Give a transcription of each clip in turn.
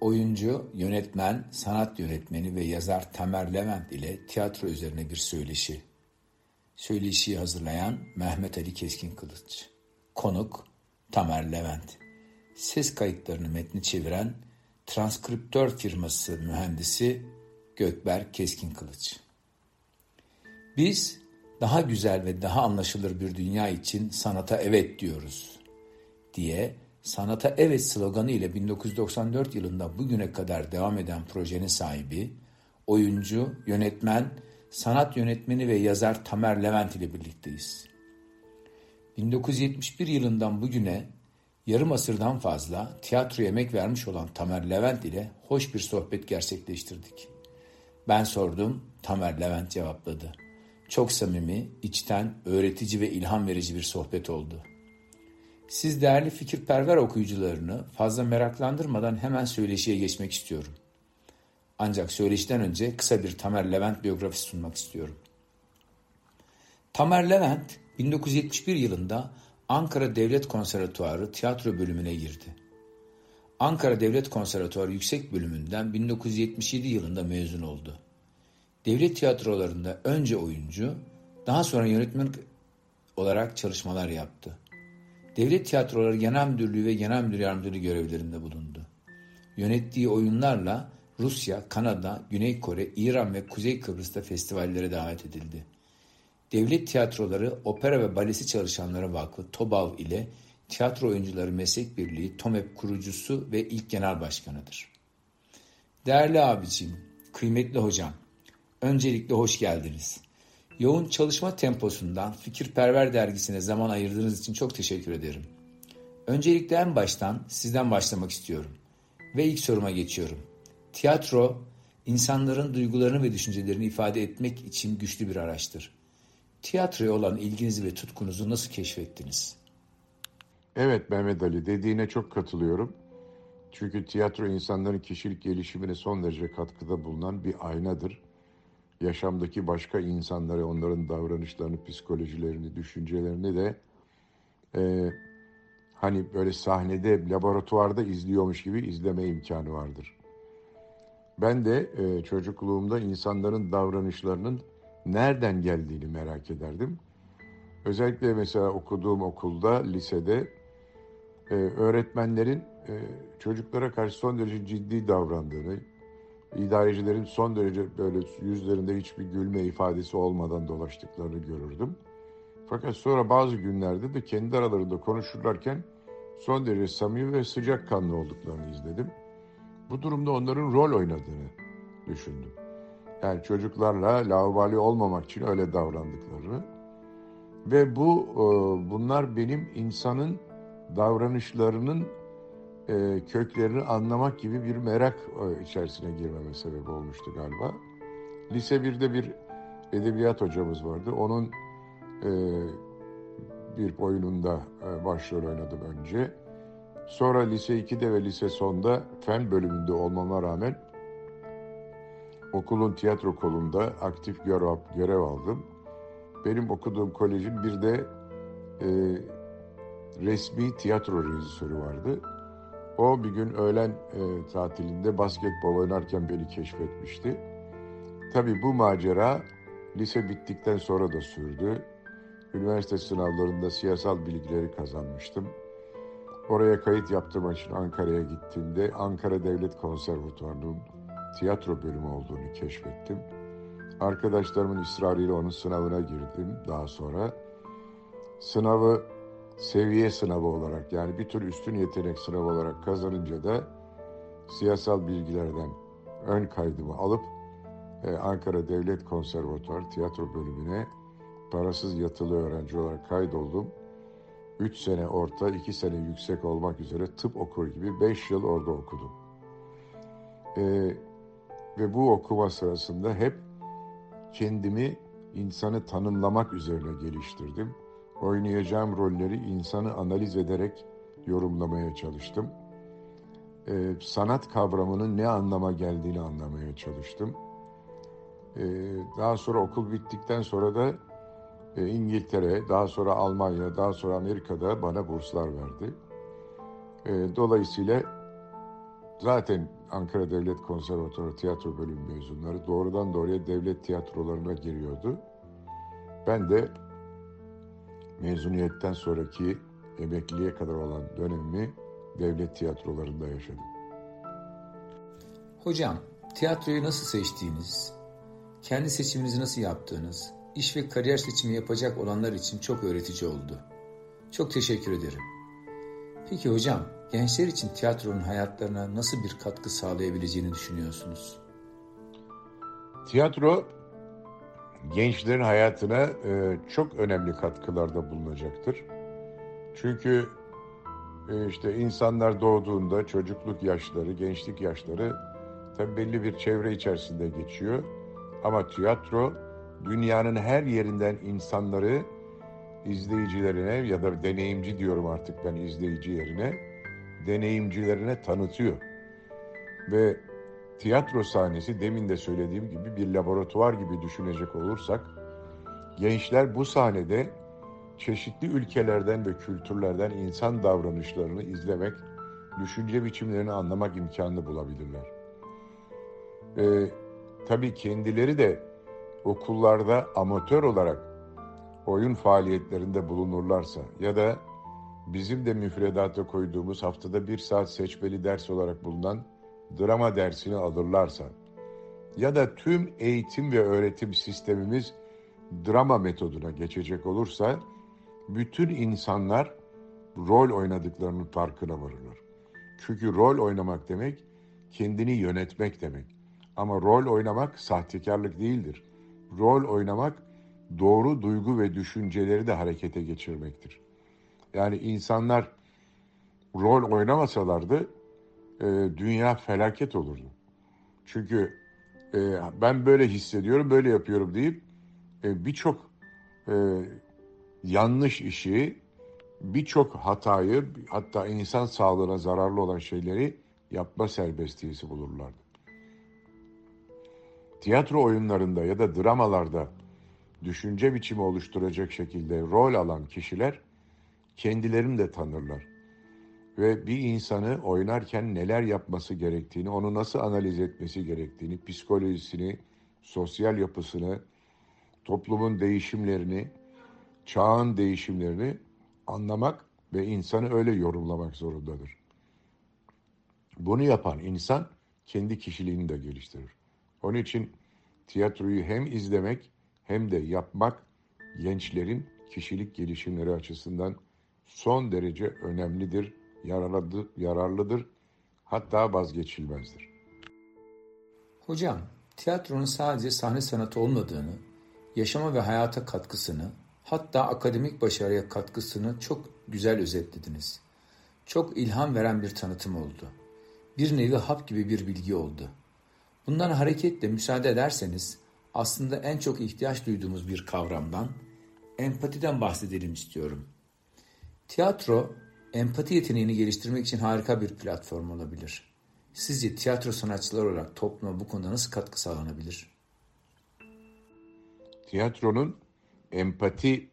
Oyuncu, yönetmen, sanat yönetmeni ve yazar Tamer Levent ile tiyatro üzerine bir söyleşi. Söyleşiyi hazırlayan Mehmet Ali Keskin Kılıç. Konuk Tamer Levent. Ses kayıtlarını metni çeviren transkriptör firması mühendisi Gökber Keskin Kılıç. Biz daha güzel ve daha anlaşılır bir dünya için sanata evet diyoruz diye Sanata Evet sloganı ile 1994 yılında bugüne kadar devam eden projenin sahibi, oyuncu, yönetmen, sanat yönetmeni ve yazar Tamer Levent ile birlikteyiz. 1971 yılından bugüne yarım asırdan fazla tiyatro emek vermiş olan Tamer Levent ile hoş bir sohbet gerçekleştirdik. Ben sordum, Tamer Levent cevapladı. Çok samimi, içten, öğretici ve ilham verici bir sohbet oldu. Siz değerli fikirperver okuyucularını fazla meraklandırmadan hemen söyleşiye geçmek istiyorum. Ancak söyleşiden önce kısa bir Tamer Levent biyografisi sunmak istiyorum. Tamer Levent 1971 yılında Ankara Devlet Konservatuarı tiyatro bölümüne girdi. Ankara Devlet Konservatuarı Yüksek Bölümünden 1977 yılında mezun oldu. Devlet tiyatrolarında önce oyuncu, daha sonra yönetmen olarak çalışmalar yaptı. Devlet Tiyatroları Genel Müdürlüğü ve Genel Müdür Yardımcılığı görevlerinde bulundu. Yönettiği oyunlarla Rusya, Kanada, Güney Kore, İran ve Kuzey Kıbrıs'ta festivallere davet edildi. Devlet Tiyatroları Opera ve Balesi Çalışanları Vakfı TOBAV ile Tiyatro Oyuncuları Meslek Birliği TOMEP kurucusu ve ilk genel başkanıdır. Değerli abicim, kıymetli hocam, öncelikle hoş geldiniz. Yoğun çalışma temposundan Fikirperver dergisine zaman ayırdığınız için çok teşekkür ederim. Öncelikle en baştan sizden başlamak istiyorum. Ve ilk soruma geçiyorum. Tiyatro, insanların duygularını ve düşüncelerini ifade etmek için güçlü bir araçtır. Tiyatroya olan ilginizi ve tutkunuzu nasıl keşfettiniz? Evet Mehmet Ali dediğine çok katılıyorum. Çünkü tiyatro insanların kişilik gelişimine son derece katkıda bulunan bir aynadır yaşamdaki başka insanları, onların davranışlarını, psikolojilerini, düşüncelerini de e, hani böyle sahnede, laboratuvarda izliyormuş gibi izleme imkanı vardır. Ben de e, çocukluğumda insanların davranışlarının nereden geldiğini merak ederdim. Özellikle mesela okuduğum okulda, lisede e, öğretmenlerin e, çocuklara karşı son derece ciddi davrandığını, idarecilerin son derece böyle yüzlerinde hiçbir gülme ifadesi olmadan dolaştıklarını görürdüm. Fakat sonra bazı günlerde de kendi aralarında konuşurlarken son derece samimi ve sıcakkanlı olduklarını izledim. Bu durumda onların rol oynadığını düşündüm. Yani çocuklarla laubali olmamak için öyle davrandıklarını ve bu e, bunlar benim insanın davranışlarının e, köklerini anlamak gibi bir merak e, içerisine girmeme sebep olmuştu galiba. Lise 1'de bir edebiyat hocamız vardı. Onun e, bir oyununda e, başrol oynadım önce. Sonra lise 2'de ve lise sonda fen bölümünde olmama rağmen okulun tiyatro kolunda aktif görev, görev aldım. Benim okuduğum kolejin bir de e, resmi tiyatro rejisörü vardı. O bir gün öğlen e, tatilinde basketbol oynarken beni keşfetmişti. Tabii bu macera lise bittikten sonra da sürdü. Üniversite sınavlarında siyasal bilgileri kazanmıştım. Oraya kayıt yaptırmak için Ankara'ya gittiğimde Ankara Devlet Konservatuvarı'nın tiyatro bölümü olduğunu keşfettim. Arkadaşlarımın ısrarıyla onun sınavına girdim daha sonra. Sınavı seviye sınavı olarak yani bir tür üstün yetenek sınavı olarak kazanınca da siyasal bilgilerden ön kaydımı alıp e, Ankara Devlet Konservatuarı tiyatro bölümüne parasız yatılı öğrenci olarak kaydoldum. Üç sene orta, iki sene yüksek olmak üzere tıp okur gibi beş yıl orada okudum. E, ve bu okuma sırasında hep kendimi insanı tanımlamak üzerine geliştirdim oynayacağım rolleri insanı analiz ederek yorumlamaya çalıştım. Ee, sanat kavramının ne anlama geldiğini anlamaya çalıştım. Ee, daha sonra okul bittikten sonra da e, İngiltere, daha sonra Almanya, daha sonra Amerika'da bana burslar verdi. Ee, dolayısıyla zaten Ankara Devlet Konservatuarı tiyatro bölümü mezunları doğrudan doğruya devlet tiyatrolarına giriyordu. Ben de mezuniyetten sonraki emekliliğe kadar olan dönemimi devlet tiyatrolarında yaşadım. Hocam, tiyatroyu nasıl seçtiğiniz, kendi seçiminizi nasıl yaptığınız, iş ve kariyer seçimi yapacak olanlar için çok öğretici oldu. Çok teşekkür ederim. Peki hocam, gençler için tiyatronun hayatlarına nasıl bir katkı sağlayabileceğini düşünüyorsunuz? Tiyatro gençlerin hayatına e, çok önemli katkılarda bulunacaktır. Çünkü e, işte insanlar doğduğunda çocukluk yaşları, gençlik yaşları tabii belli bir çevre içerisinde geçiyor. Ama tiyatro dünyanın her yerinden insanları izleyicilerine ya da deneyimci diyorum artık ben izleyici yerine deneyimcilerine tanıtıyor. Ve tiyatro sahnesi demin de söylediğim gibi bir laboratuvar gibi düşünecek olursak gençler bu sahnede çeşitli ülkelerden ve kültürlerden insan davranışlarını izlemek, düşünce biçimlerini anlamak imkanını bulabilirler. Ee, tabii kendileri de okullarda amatör olarak oyun faaliyetlerinde bulunurlarsa ya da bizim de müfredata koyduğumuz haftada bir saat seçmeli ders olarak bulunan drama dersini alırlarsa ya da tüm eğitim ve öğretim sistemimiz drama metoduna geçecek olursa bütün insanlar rol oynadıklarının farkına varırlar. Çünkü rol oynamak demek kendini yönetmek demek. Ama rol oynamak sahtekarlık değildir. Rol oynamak doğru duygu ve düşünceleri de harekete geçirmektir. Yani insanlar rol oynamasalardı e, dünya felaket olurdu. Çünkü e, ben böyle hissediyorum, böyle yapıyorum deyip e, birçok e, yanlış işi, birçok hatayı, hatta insan sağlığına zararlı olan şeyleri yapma serbestiyesi bulurlardı. Tiyatro oyunlarında ya da dramalarda düşünce biçimi oluşturacak şekilde rol alan kişiler kendilerini de tanırlar. Ve bir insanı oynarken neler yapması gerektiğini, onu nasıl analiz etmesi gerektiğini, psikolojisini, sosyal yapısını, toplumun değişimlerini, çağın değişimlerini anlamak ve insanı öyle yorumlamak zorundadır. Bunu yapan insan kendi kişiliğini de geliştirir. Onun için tiyatroyu hem izlemek hem de yapmak gençlerin kişilik gelişimleri açısından son derece önemlidir, yararlıdır, yararlıdır hatta vazgeçilmezdir. Hocam, tiyatronun sadece sahne sanatı olmadığını, yaşama ve hayata katkısını, hatta akademik başarıya katkısını çok güzel özetlediniz. Çok ilham veren bir tanıtım oldu. Bir nevi hap gibi bir bilgi oldu. Bundan hareketle müsaade ederseniz aslında en çok ihtiyaç duyduğumuz bir kavramdan, empatiden bahsedelim istiyorum. Tiyatro, empati yeteneğini geliştirmek için harika bir platform olabilir. Sizce tiyatro sanatçıları olarak topluma bu konuda nasıl katkı sağlanabilir? Tiyatronun empati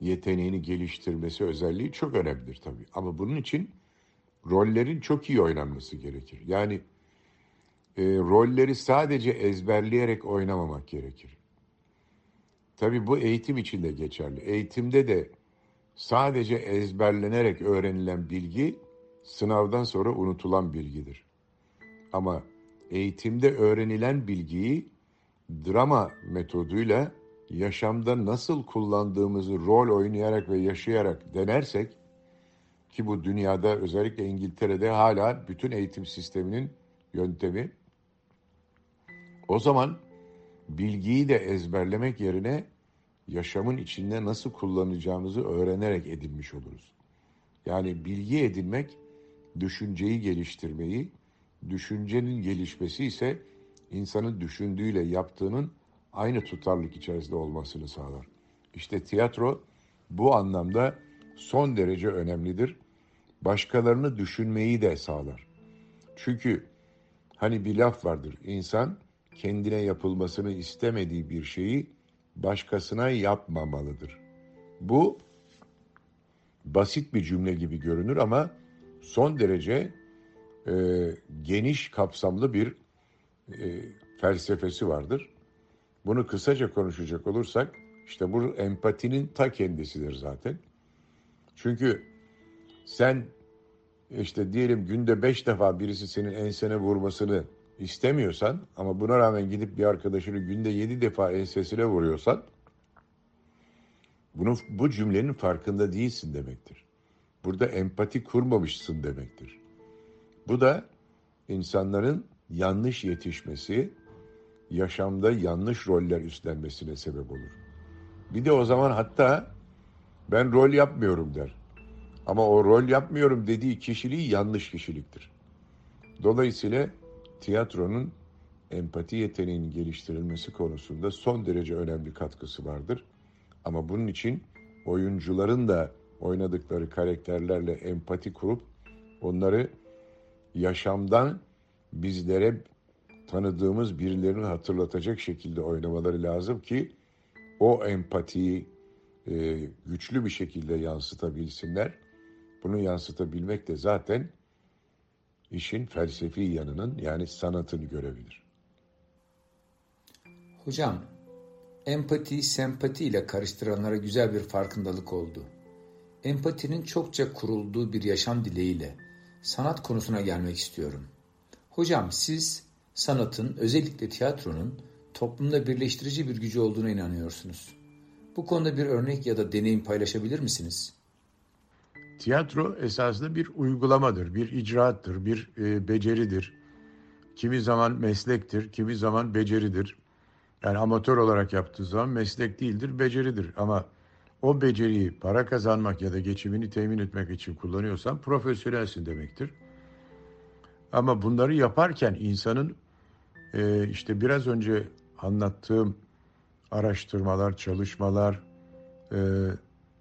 yeteneğini geliştirmesi özelliği çok önemlidir tabii. Ama bunun için rollerin çok iyi oynanması gerekir. Yani e, rolleri sadece ezberleyerek oynamamak gerekir. Tabii bu eğitim için de geçerli. Eğitimde de sadece ezberlenerek öğrenilen bilgi sınavdan sonra unutulan bilgidir. Ama eğitimde öğrenilen bilgiyi drama metoduyla yaşamda nasıl kullandığımızı rol oynayarak ve yaşayarak denersek ki bu dünyada özellikle İngiltere'de hala bütün eğitim sisteminin yöntemi o zaman bilgiyi de ezberlemek yerine yaşamın içinde nasıl kullanacağımızı öğrenerek edinmiş oluruz. Yani bilgi edinmek düşünceyi geliştirmeyi, düşüncenin gelişmesi ise insanın düşündüğüyle yaptığının aynı tutarlık içerisinde olmasını sağlar. İşte tiyatro bu anlamda son derece önemlidir. Başkalarını düşünmeyi de sağlar. Çünkü hani bir laf vardır. İnsan kendine yapılmasını istemediği bir şeyi başkasına yapmamalıdır. Bu basit bir cümle gibi görünür ama son derece e, geniş kapsamlı bir e, felsefesi vardır. Bunu kısaca konuşacak olursak işte bu empatinin ta kendisidir zaten. Çünkü sen işte diyelim günde beş defa birisi senin ensene vurmasını istemiyorsan ama buna rağmen gidip bir arkadaşını günde yedi defa ensesine vuruyorsan bunu bu cümlenin farkında değilsin demektir. Burada empati kurmamışsın demektir. Bu da insanların yanlış yetişmesi, yaşamda yanlış roller üstlenmesine sebep olur. Bir de o zaman hatta ben rol yapmıyorum der. Ama o rol yapmıyorum dediği kişiliği yanlış kişiliktir. Dolayısıyla tiyatronun empati yeteneğinin geliştirilmesi konusunda son derece önemli katkısı vardır. Ama bunun için oyuncuların da oynadıkları karakterlerle empati kurup onları yaşamdan bizlere tanıdığımız birilerini hatırlatacak şekilde oynamaları lazım ki o empatiyi e, güçlü bir şekilde yansıtabilsinler. Bunu yansıtabilmek de zaten işin felsefi yanının yani sanatını görebilir. Hocam, empati sempati ile karıştıranlara güzel bir farkındalık oldu. Empatinin çokça kurulduğu bir yaşam dileğiyle sanat konusuna gelmek istiyorum. Hocam siz sanatın özellikle tiyatronun toplumda birleştirici bir gücü olduğuna inanıyorsunuz. Bu konuda bir örnek ya da deneyim paylaşabilir misiniz? Tiyatro esasında bir uygulamadır, bir icraattır, bir e, beceridir. Kimi zaman meslektir, kimi zaman beceridir. Yani amatör olarak yaptığı zaman meslek değildir, beceridir. Ama o beceriyi para kazanmak ya da geçimini temin etmek için kullanıyorsan profesyonelsin demektir. Ama bunları yaparken insanın e, işte biraz önce anlattığım araştırmalar, çalışmalar, e,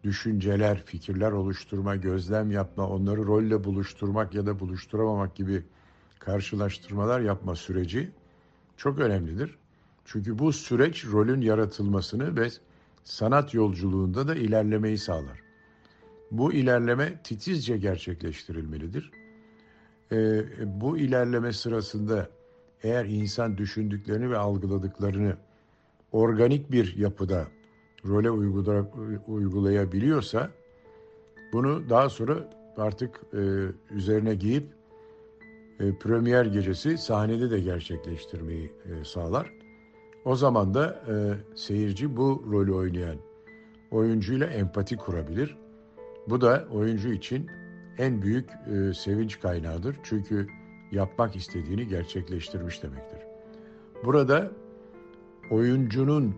düşünceler, fikirler oluşturma, gözlem yapma, onları rolle buluşturmak ya da buluşturamamak gibi karşılaştırmalar yapma süreci çok önemlidir. Çünkü bu süreç rolün yaratılmasını ve sanat yolculuğunda da ilerlemeyi sağlar. Bu ilerleme titizce gerçekleştirilmelidir. Ee, bu ilerleme sırasında eğer insan düşündüklerini ve algıladıklarını organik bir yapıda role uygulayabiliyorsa bunu daha sonra artık e, üzerine giyip e, premier gecesi sahnede de gerçekleştirmeyi e, sağlar. O zaman da e, seyirci bu rolü oynayan oyuncuyla empati kurabilir. Bu da oyuncu için en büyük e, sevinç kaynağıdır. Çünkü yapmak istediğini gerçekleştirmiş demektir. Burada oyuncunun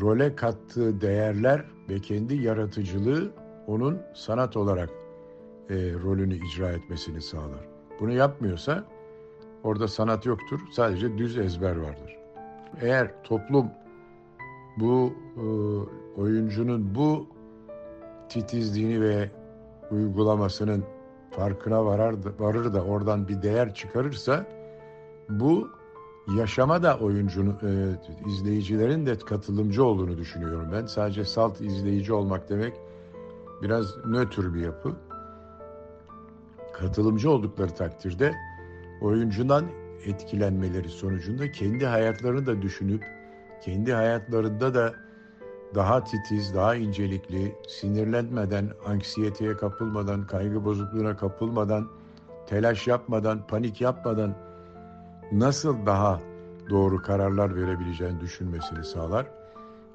role kattığı değerler ve kendi yaratıcılığı onun sanat olarak e, rolünü icra etmesini sağlar. Bunu yapmıyorsa orada sanat yoktur, sadece düz ezber vardır. Eğer toplum bu e, oyuncunun bu titizliğini ve uygulamasının farkına varar, varır da oradan bir değer çıkarırsa bu yaşama da oyuncunun, e, izleyicilerin de katılımcı olduğunu düşünüyorum ben. Sadece salt izleyici olmak demek biraz nötr bir yapı. Katılımcı oldukları takdirde oyuncudan etkilenmeleri sonucunda kendi hayatlarını da düşünüp kendi hayatlarında da daha titiz, daha incelikli, sinirlenmeden, anksiyeteye kapılmadan, kaygı bozukluğuna kapılmadan, telaş yapmadan, panik yapmadan nasıl daha doğru kararlar verebileceğini düşünmesini sağlar.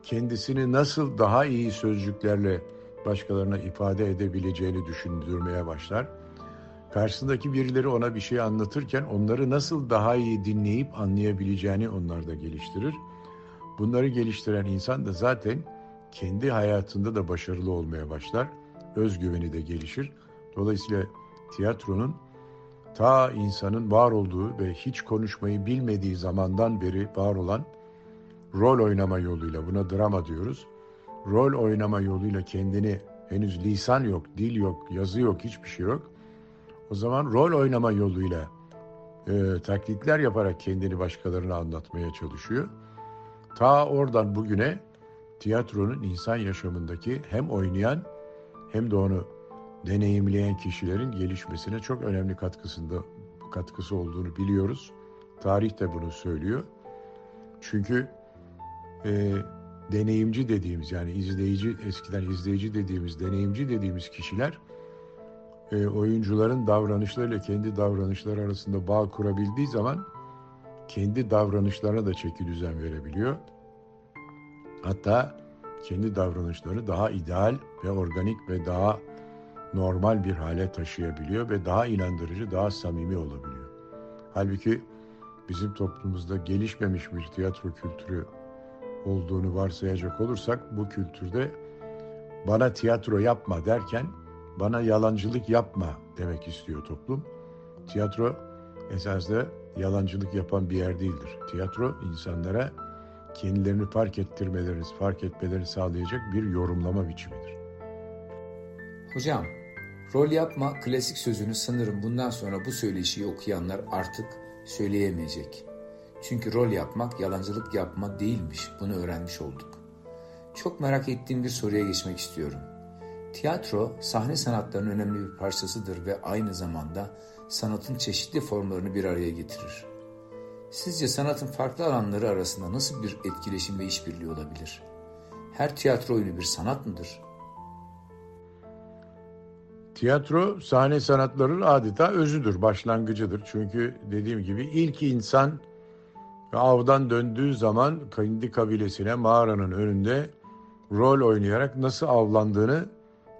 Kendisini nasıl daha iyi sözcüklerle başkalarına ifade edebileceğini düşündürmeye başlar. Karşısındaki birileri ona bir şey anlatırken onları nasıl daha iyi dinleyip anlayabileceğini onlar da geliştirir. Bunları geliştiren insan da zaten kendi hayatında da başarılı olmaya başlar. Özgüveni de gelişir. Dolayısıyla tiyatronun ta insanın var olduğu ve hiç konuşmayı bilmediği zamandan beri var olan rol oynama yoluyla buna drama diyoruz. Rol oynama yoluyla kendini henüz lisan yok, dil yok, yazı yok, hiçbir şey yok. O zaman rol oynama yoluyla e, taklitler yaparak kendini başkalarına anlatmaya çalışıyor. Ta oradan bugüne tiyatronun insan yaşamındaki hem oynayan hem de onu deneyimleyen kişilerin gelişmesine çok önemli katkısında katkısı olduğunu biliyoruz. Tarih de bunu söylüyor. Çünkü e, deneyimci dediğimiz yani izleyici eskiden izleyici dediğimiz deneyimci dediğimiz kişiler e, oyuncuların davranışlarıyla kendi davranışları arasında bağ kurabildiği zaman kendi davranışlarına da çeki düzen verebiliyor. Hatta kendi davranışlarını daha ideal ve organik ve daha normal bir hale taşıyabiliyor ve daha inandırıcı, daha samimi olabiliyor. Halbuki bizim toplumumuzda gelişmemiş bir tiyatro kültürü olduğunu varsayacak olursak bu kültürde bana tiyatro yapma derken bana yalancılık yapma demek istiyor toplum. Tiyatro esasında yalancılık yapan bir yer değildir. Tiyatro insanlara kendilerini fark ettirmelerini, fark etmelerini sağlayacak bir yorumlama biçimidir. Hocam, rol yapma klasik sözünü sanırım bundan sonra bu söyleşiyi okuyanlar artık söyleyemeyecek. Çünkü rol yapmak yalancılık yapma değilmiş. Bunu öğrenmiş olduk. Çok merak ettiğim bir soruya geçmek istiyorum. Tiyatro sahne sanatlarının önemli bir parçasıdır ve aynı zamanda sanatın çeşitli formlarını bir araya getirir. Sizce sanatın farklı alanları arasında nasıl bir etkileşim ve işbirliği olabilir? Her tiyatro oyunu bir sanat mıdır? Tiyatro sahne sanatlarının adeta özüdür, başlangıcıdır. Çünkü dediğim gibi ilk insan avdan döndüğü zaman kendi kabilesine mağaranın önünde rol oynayarak nasıl avlandığını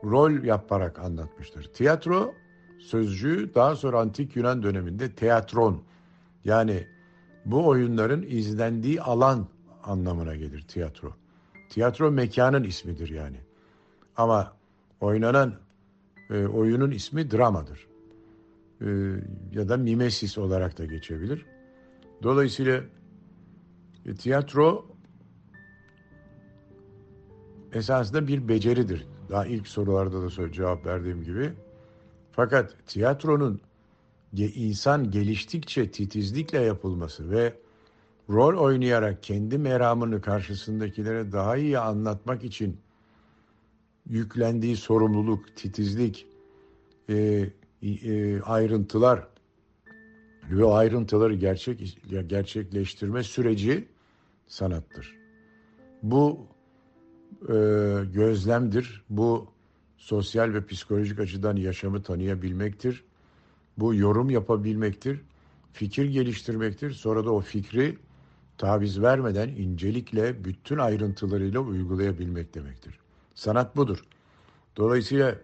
rol yaparak anlatmıştır. Tiyatro sözcüğü daha sonra antik Yunan döneminde teatron yani bu oyunların izlendiği alan anlamına gelir tiyatro. Tiyatro mekanın ismidir yani. Ama oynanan e, oyunun ismi dramadır. E, ya da mimesis olarak da geçebilir. Dolayısıyla e, tiyatro esasında bir beceridir. Daha ilk sorularda da cevap verdiğim gibi. Fakat tiyatronun insan geliştikçe titizlikle yapılması ve rol oynayarak kendi meramını karşısındakilere daha iyi anlatmak için yüklendiği sorumluluk, titizlik, e, e, ayrıntılar ve ayrıntıları gerçek gerçekleştirme süreci sanattır. Bu e, gözlemdir, bu sosyal ve psikolojik açıdan yaşamı tanıyabilmektir. Bu yorum yapabilmektir, fikir geliştirmektir. Sonra da o fikri taviz vermeden incelikle bütün ayrıntılarıyla uygulayabilmek demektir. Sanat budur. Dolayısıyla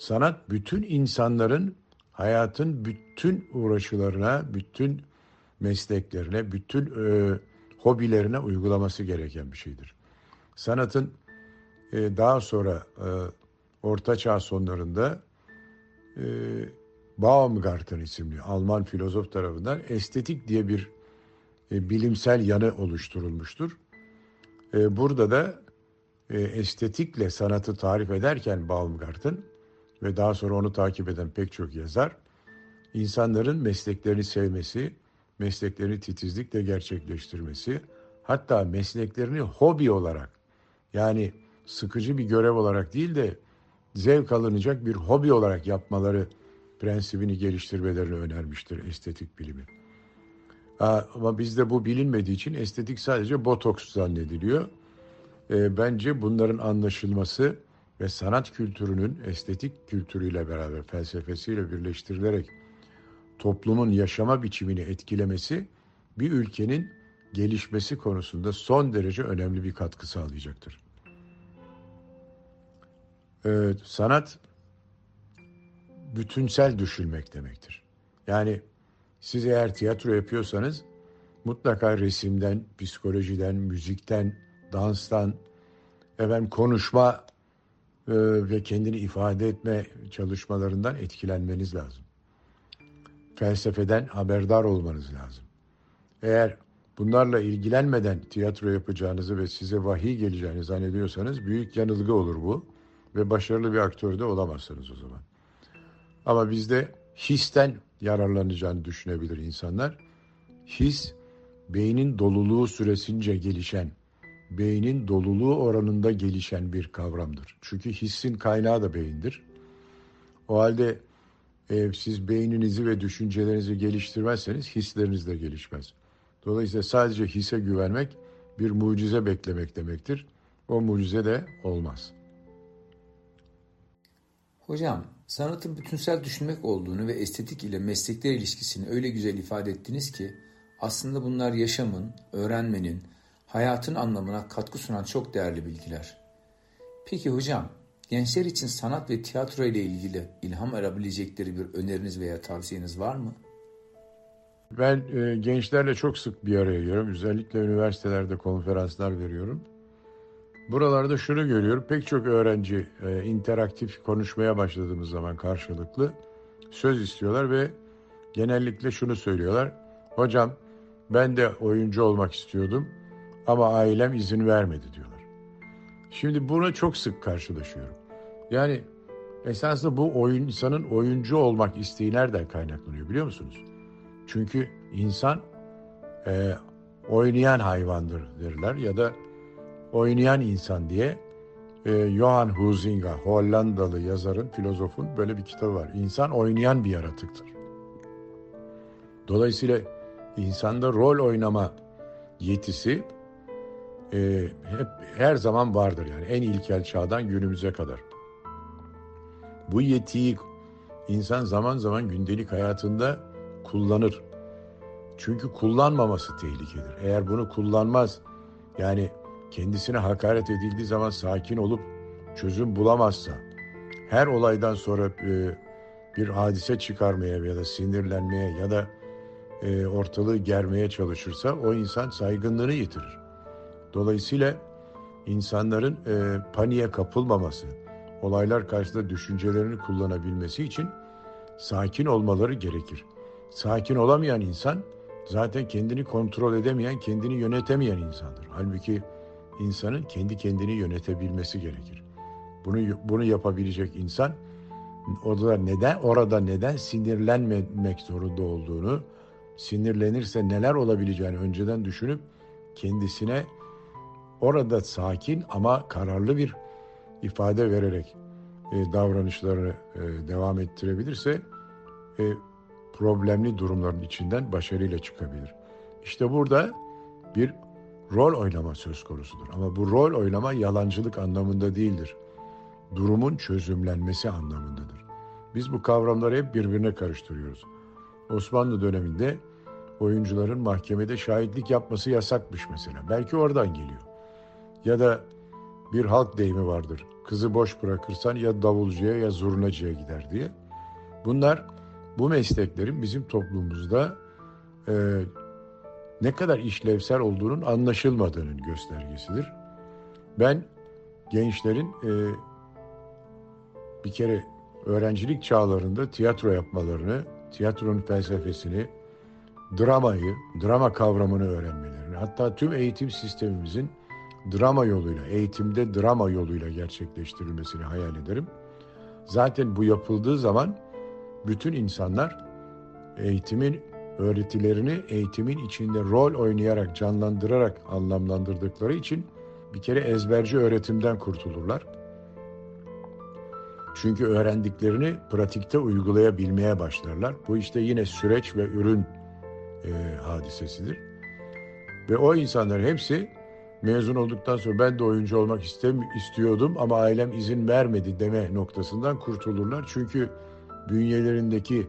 sanat bütün insanların hayatın bütün uğraşılarına, bütün mesleklerine, bütün e, hobilerine uygulaması gereken bir şeydir. Sanatın e, daha sonra e, Orta Çağ sonlarında e, Baumgarten isimli Alman filozof tarafından estetik diye bir e, bilimsel yanı oluşturulmuştur. E, burada da e, estetikle sanatı tarif ederken Baumgarten ve daha sonra onu takip eden pek çok yazar, insanların mesleklerini sevmesi, mesleklerini titizlikle gerçekleştirmesi, hatta mesleklerini hobi olarak yani sıkıcı bir görev olarak değil de zevk alınacak bir hobi olarak yapmaları prensibini geliştirmelerini önermiştir estetik bilimi. Ama bizde bu bilinmediği için estetik sadece botoks zannediliyor. E, bence bunların anlaşılması ve sanat kültürünün estetik kültürüyle beraber felsefesiyle birleştirilerek toplumun yaşama biçimini etkilemesi bir ülkenin gelişmesi konusunda son derece önemli bir katkı sağlayacaktır. Ee, sanat bütünsel düşünmek demektir. Yani siz eğer tiyatro yapıyorsanız mutlaka resimden, psikolojiden, müzikten, danstan, efendim konuşma ve kendini ifade etme çalışmalarından etkilenmeniz lazım. Felsefeden haberdar olmanız lazım. Eğer bunlarla ilgilenmeden tiyatro yapacağınızı ve size vahiy geleceğini zannediyorsanız büyük yanılgı olur bu ve başarılı bir aktör de olamazsınız o zaman. Ama bizde histen yararlanacağını düşünebilir insanlar. His beynin doluluğu süresince gelişen, beynin doluluğu oranında gelişen bir kavramdır. Çünkü hissin kaynağı da beyindir. O halde e, siz beyninizi ve düşüncelerinizi geliştirmezseniz hisleriniz de gelişmez. Dolayısıyla sadece hisse güvenmek bir mucize beklemek demektir. O mucize de olmaz. Hocam, sanatın bütünsel düşünmek olduğunu ve estetik ile meslekler ilişkisini öyle güzel ifade ettiniz ki aslında bunlar yaşamın, öğrenmenin, hayatın anlamına katkı sunan çok değerli bilgiler. Peki hocam, gençler için sanat ve tiyatro ile ilgili ilham arabilecekleri bir öneriniz veya tavsiyeniz var mı? Ben e, gençlerle çok sık bir araya geliyorum. Özellikle üniversitelerde konferanslar veriyorum. Buralarda şunu görüyorum. Pek çok öğrenci e, interaktif konuşmaya başladığımız zaman karşılıklı söz istiyorlar ve genellikle şunu söylüyorlar. Hocam ben de oyuncu olmak istiyordum ama ailem izin vermedi diyorlar. Şimdi buna çok sık karşılaşıyorum. Yani esasında bu oyun insanın oyuncu olmak isteği nereden kaynaklanıyor biliyor musunuz? Çünkü insan e, oynayan hayvandır derler ya da oynayan insan diye e, Johan Huizinga, Hollandalı yazarın, filozofun böyle bir kitabı var. İnsan oynayan bir yaratıktır. Dolayısıyla insanda rol oynama yetisi e, hep her zaman vardır yani en ilkel çağdan günümüze kadar. Bu yetiyi insan zaman zaman gündelik hayatında kullanır. Çünkü kullanmaması tehlikedir. Eğer bunu kullanmaz yani kendisine hakaret edildiği zaman sakin olup çözüm bulamazsa, her olaydan sonra e, bir hadise çıkarmaya ya da sinirlenmeye ya da e, ortalığı germeye çalışırsa o insan saygınlığını yitirir. Dolayısıyla insanların e, paniğe kapılmaması, olaylar karşısında düşüncelerini kullanabilmesi için sakin olmaları gerekir. Sakin olamayan insan zaten kendini kontrol edemeyen, kendini yönetemeyen insandır. Halbuki insanın kendi kendini yönetebilmesi gerekir. Bunu bunu yapabilecek insan orada neden orada neden sinirlenmemek zorunda olduğunu, sinirlenirse neler olabileceğini önceden düşünüp kendisine orada sakin ama kararlı bir ifade vererek e, davranışlarını e, devam ettirebilirse e, problemli durumların içinden başarıyla çıkabilir. İşte burada bir rol oynama söz konusudur. Ama bu rol oynama yalancılık anlamında değildir. Durumun çözümlenmesi anlamındadır. Biz bu kavramları hep birbirine karıştırıyoruz. Osmanlı döneminde oyuncuların mahkemede şahitlik yapması yasakmış mesela. Belki oradan geliyor. Ya da bir halk deyimi vardır. Kızı boş bırakırsan ya davulcuya ya zurnacıya gider diye. Bunlar bu mesleklerin bizim toplumumuzda e, ne kadar işlevsel olduğunun anlaşılmadığının göstergesidir. Ben gençlerin e, bir kere öğrencilik çağlarında tiyatro yapmalarını, tiyatronun felsefesini, dramayı, drama kavramını öğrenmelerini, hatta tüm eğitim sistemimizin drama yoluyla, eğitimde drama yoluyla gerçekleştirilmesini hayal ederim. Zaten bu yapıldığı zaman bütün insanlar eğitimin öğretilerini eğitimin içinde rol oynayarak, canlandırarak anlamlandırdıkları için bir kere ezberci öğretimden kurtulurlar. Çünkü öğrendiklerini pratikte uygulayabilmeye başlarlar. Bu işte yine süreç ve ürün e, hadisesidir. Ve o insanlar hepsi mezun olduktan sonra ben de oyuncu olmak istem istiyordum ama ailem izin vermedi deme noktasından kurtulurlar. Çünkü bünyelerindeki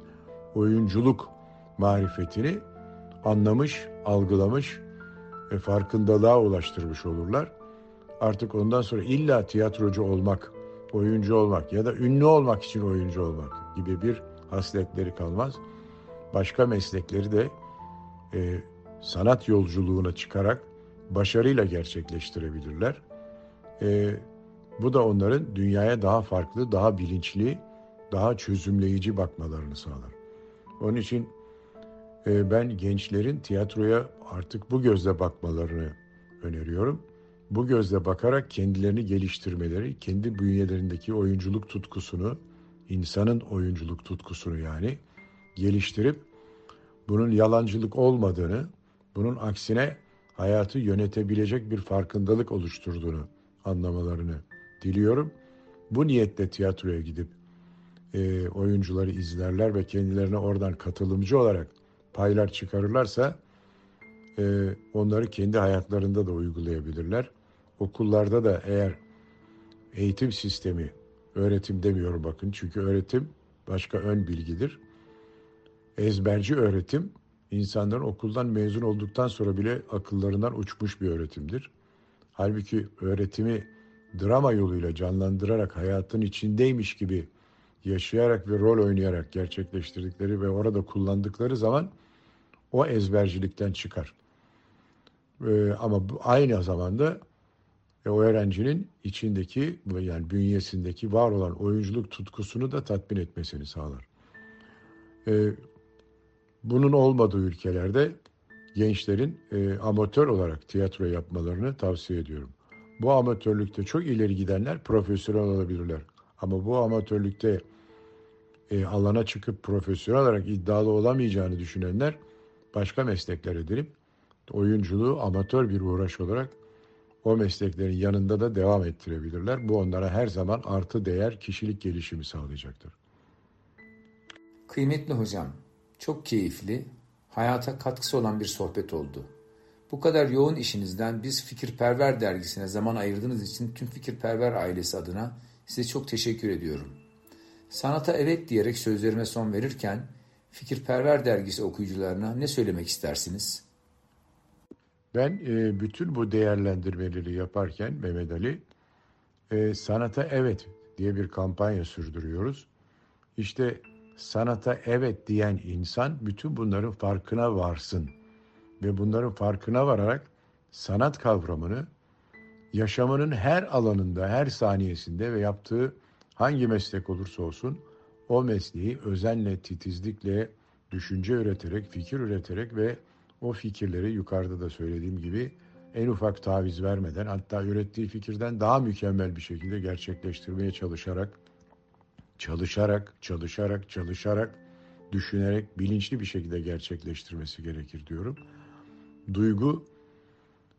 oyunculuk marifetini anlamış, algılamış ve farkındalığa ulaştırmış olurlar. Artık ondan sonra illa tiyatrocu olmak, oyuncu olmak ya da ünlü olmak için oyuncu olmak gibi bir hasletleri kalmaz. Başka meslekleri de e, sanat yolculuğuna çıkarak başarıyla gerçekleştirebilirler. E, bu da onların dünyaya daha farklı, daha bilinçli, daha çözümleyici bakmalarını sağlar. Onun için e, ben gençlerin tiyatroya artık bu gözle bakmalarını öneriyorum. Bu gözle bakarak kendilerini geliştirmeleri, kendi bünyelerindeki oyunculuk tutkusunu, insanın oyunculuk tutkusunu yani geliştirip bunun yalancılık olmadığını, bunun aksine hayatı yönetebilecek bir farkındalık oluşturduğunu anlamalarını diliyorum. Bu niyetle tiyatroya gidip e, oyuncuları izlerler ve kendilerine oradan katılımcı olarak paylar çıkarırlarsa e, onları kendi hayatlarında da uygulayabilirler. Okullarda da eğer eğitim sistemi, öğretim demiyorum bakın çünkü öğretim başka ön bilgidir. Ezberci öğretim insanların okuldan mezun olduktan sonra bile akıllarından uçmuş bir öğretimdir. Halbuki öğretimi drama yoluyla canlandırarak hayatın içindeymiş gibi yaşayarak ve rol oynayarak gerçekleştirdikleri ve orada kullandıkları zaman o ezbercilikten çıkar. Ee, ama bu aynı zamanda e, o öğrencinin içindeki yani bünyesindeki var olan oyunculuk tutkusunu da tatmin etmesini sağlar. Ee, bunun olmadığı ülkelerde gençlerin e, amatör olarak tiyatro yapmalarını tavsiye ediyorum. Bu amatörlükte çok ileri gidenler profesyonel olabilirler. Ama bu amatörlükte e, alana çıkıp profesyonel olarak iddialı olamayacağını düşünenler başka meslekler edinip oyunculuğu amatör bir uğraş olarak o mesleklerin yanında da devam ettirebilirler. Bu onlara her zaman artı değer kişilik gelişimi sağlayacaktır. Kıymetli hocam, çok keyifli, hayata katkısı olan bir sohbet oldu. Bu kadar yoğun işinizden biz Fikirperver dergisine zaman ayırdığınız için tüm Fikirperver ailesi adına size çok teşekkür ediyorum. Sanata evet diyerek sözlerime son verirken Fikirperver dergisi okuyucularına ne söylemek istersiniz? Ben e, bütün bu değerlendirmeleri yaparken Mehmet Ali e, sanata evet diye bir kampanya sürdürüyoruz. İşte sanata evet diyen insan bütün bunların farkına varsın. Ve bunların farkına vararak sanat kavramını yaşamının her alanında, her saniyesinde ve yaptığı hangi meslek olursa olsun o mesleği özenle, titizlikle, düşünce üreterek, fikir üreterek ve o fikirleri yukarıda da söylediğim gibi en ufak taviz vermeden hatta ürettiği fikirden daha mükemmel bir şekilde gerçekleştirmeye çalışarak çalışarak, çalışarak, çalışarak, düşünerek bilinçli bir şekilde gerçekleştirmesi gerekir diyorum. Duygu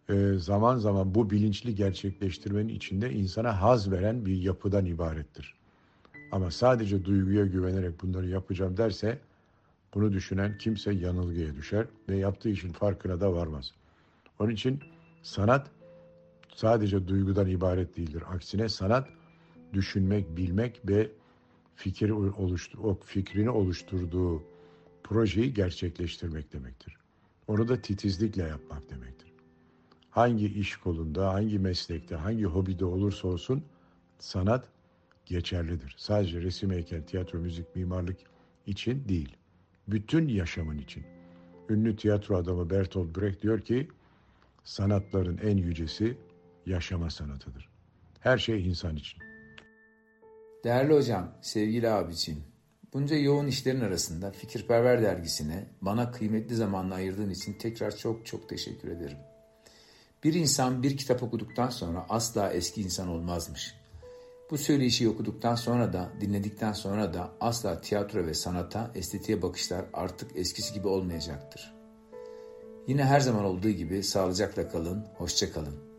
e, zaman zaman bu bilinçli gerçekleştirmenin içinde insana haz veren bir yapıdan ibarettir. Ama sadece duyguya güvenerek bunları yapacağım derse bunu düşünen kimse yanılgıya düşer ve yaptığı işin farkına da varmaz. Onun için sanat sadece duygudan ibaret değildir. Aksine sanat düşünmek, bilmek ve fikir oluştur o fikrini oluşturduğu projeyi gerçekleştirmek demektir. Onu da titizlikle yapmak demektir. Hangi iş kolunda, hangi meslekte, hangi hobide olursa olsun sanat geçerlidir. Sadece resim, heykel, tiyatro, müzik, mimarlık için değil. Bütün yaşamın için. Ünlü tiyatro adamı Bertolt Brecht diyor ki, sanatların en yücesi yaşama sanatıdır. Her şey insan için. Değerli hocam, sevgili abiciğim, bunca yoğun işlerin arasında Fikirperver dergisine bana kıymetli zamanla ayırdığın için tekrar çok çok teşekkür ederim. Bir insan bir kitap okuduktan sonra asla eski insan olmazmış. Bu söyleyişi okuduktan sonra da, dinledikten sonra da asla tiyatro ve sanata, estetiğe bakışlar artık eskisi gibi olmayacaktır. Yine her zaman olduğu gibi sağlıcakla kalın, hoşça kalın.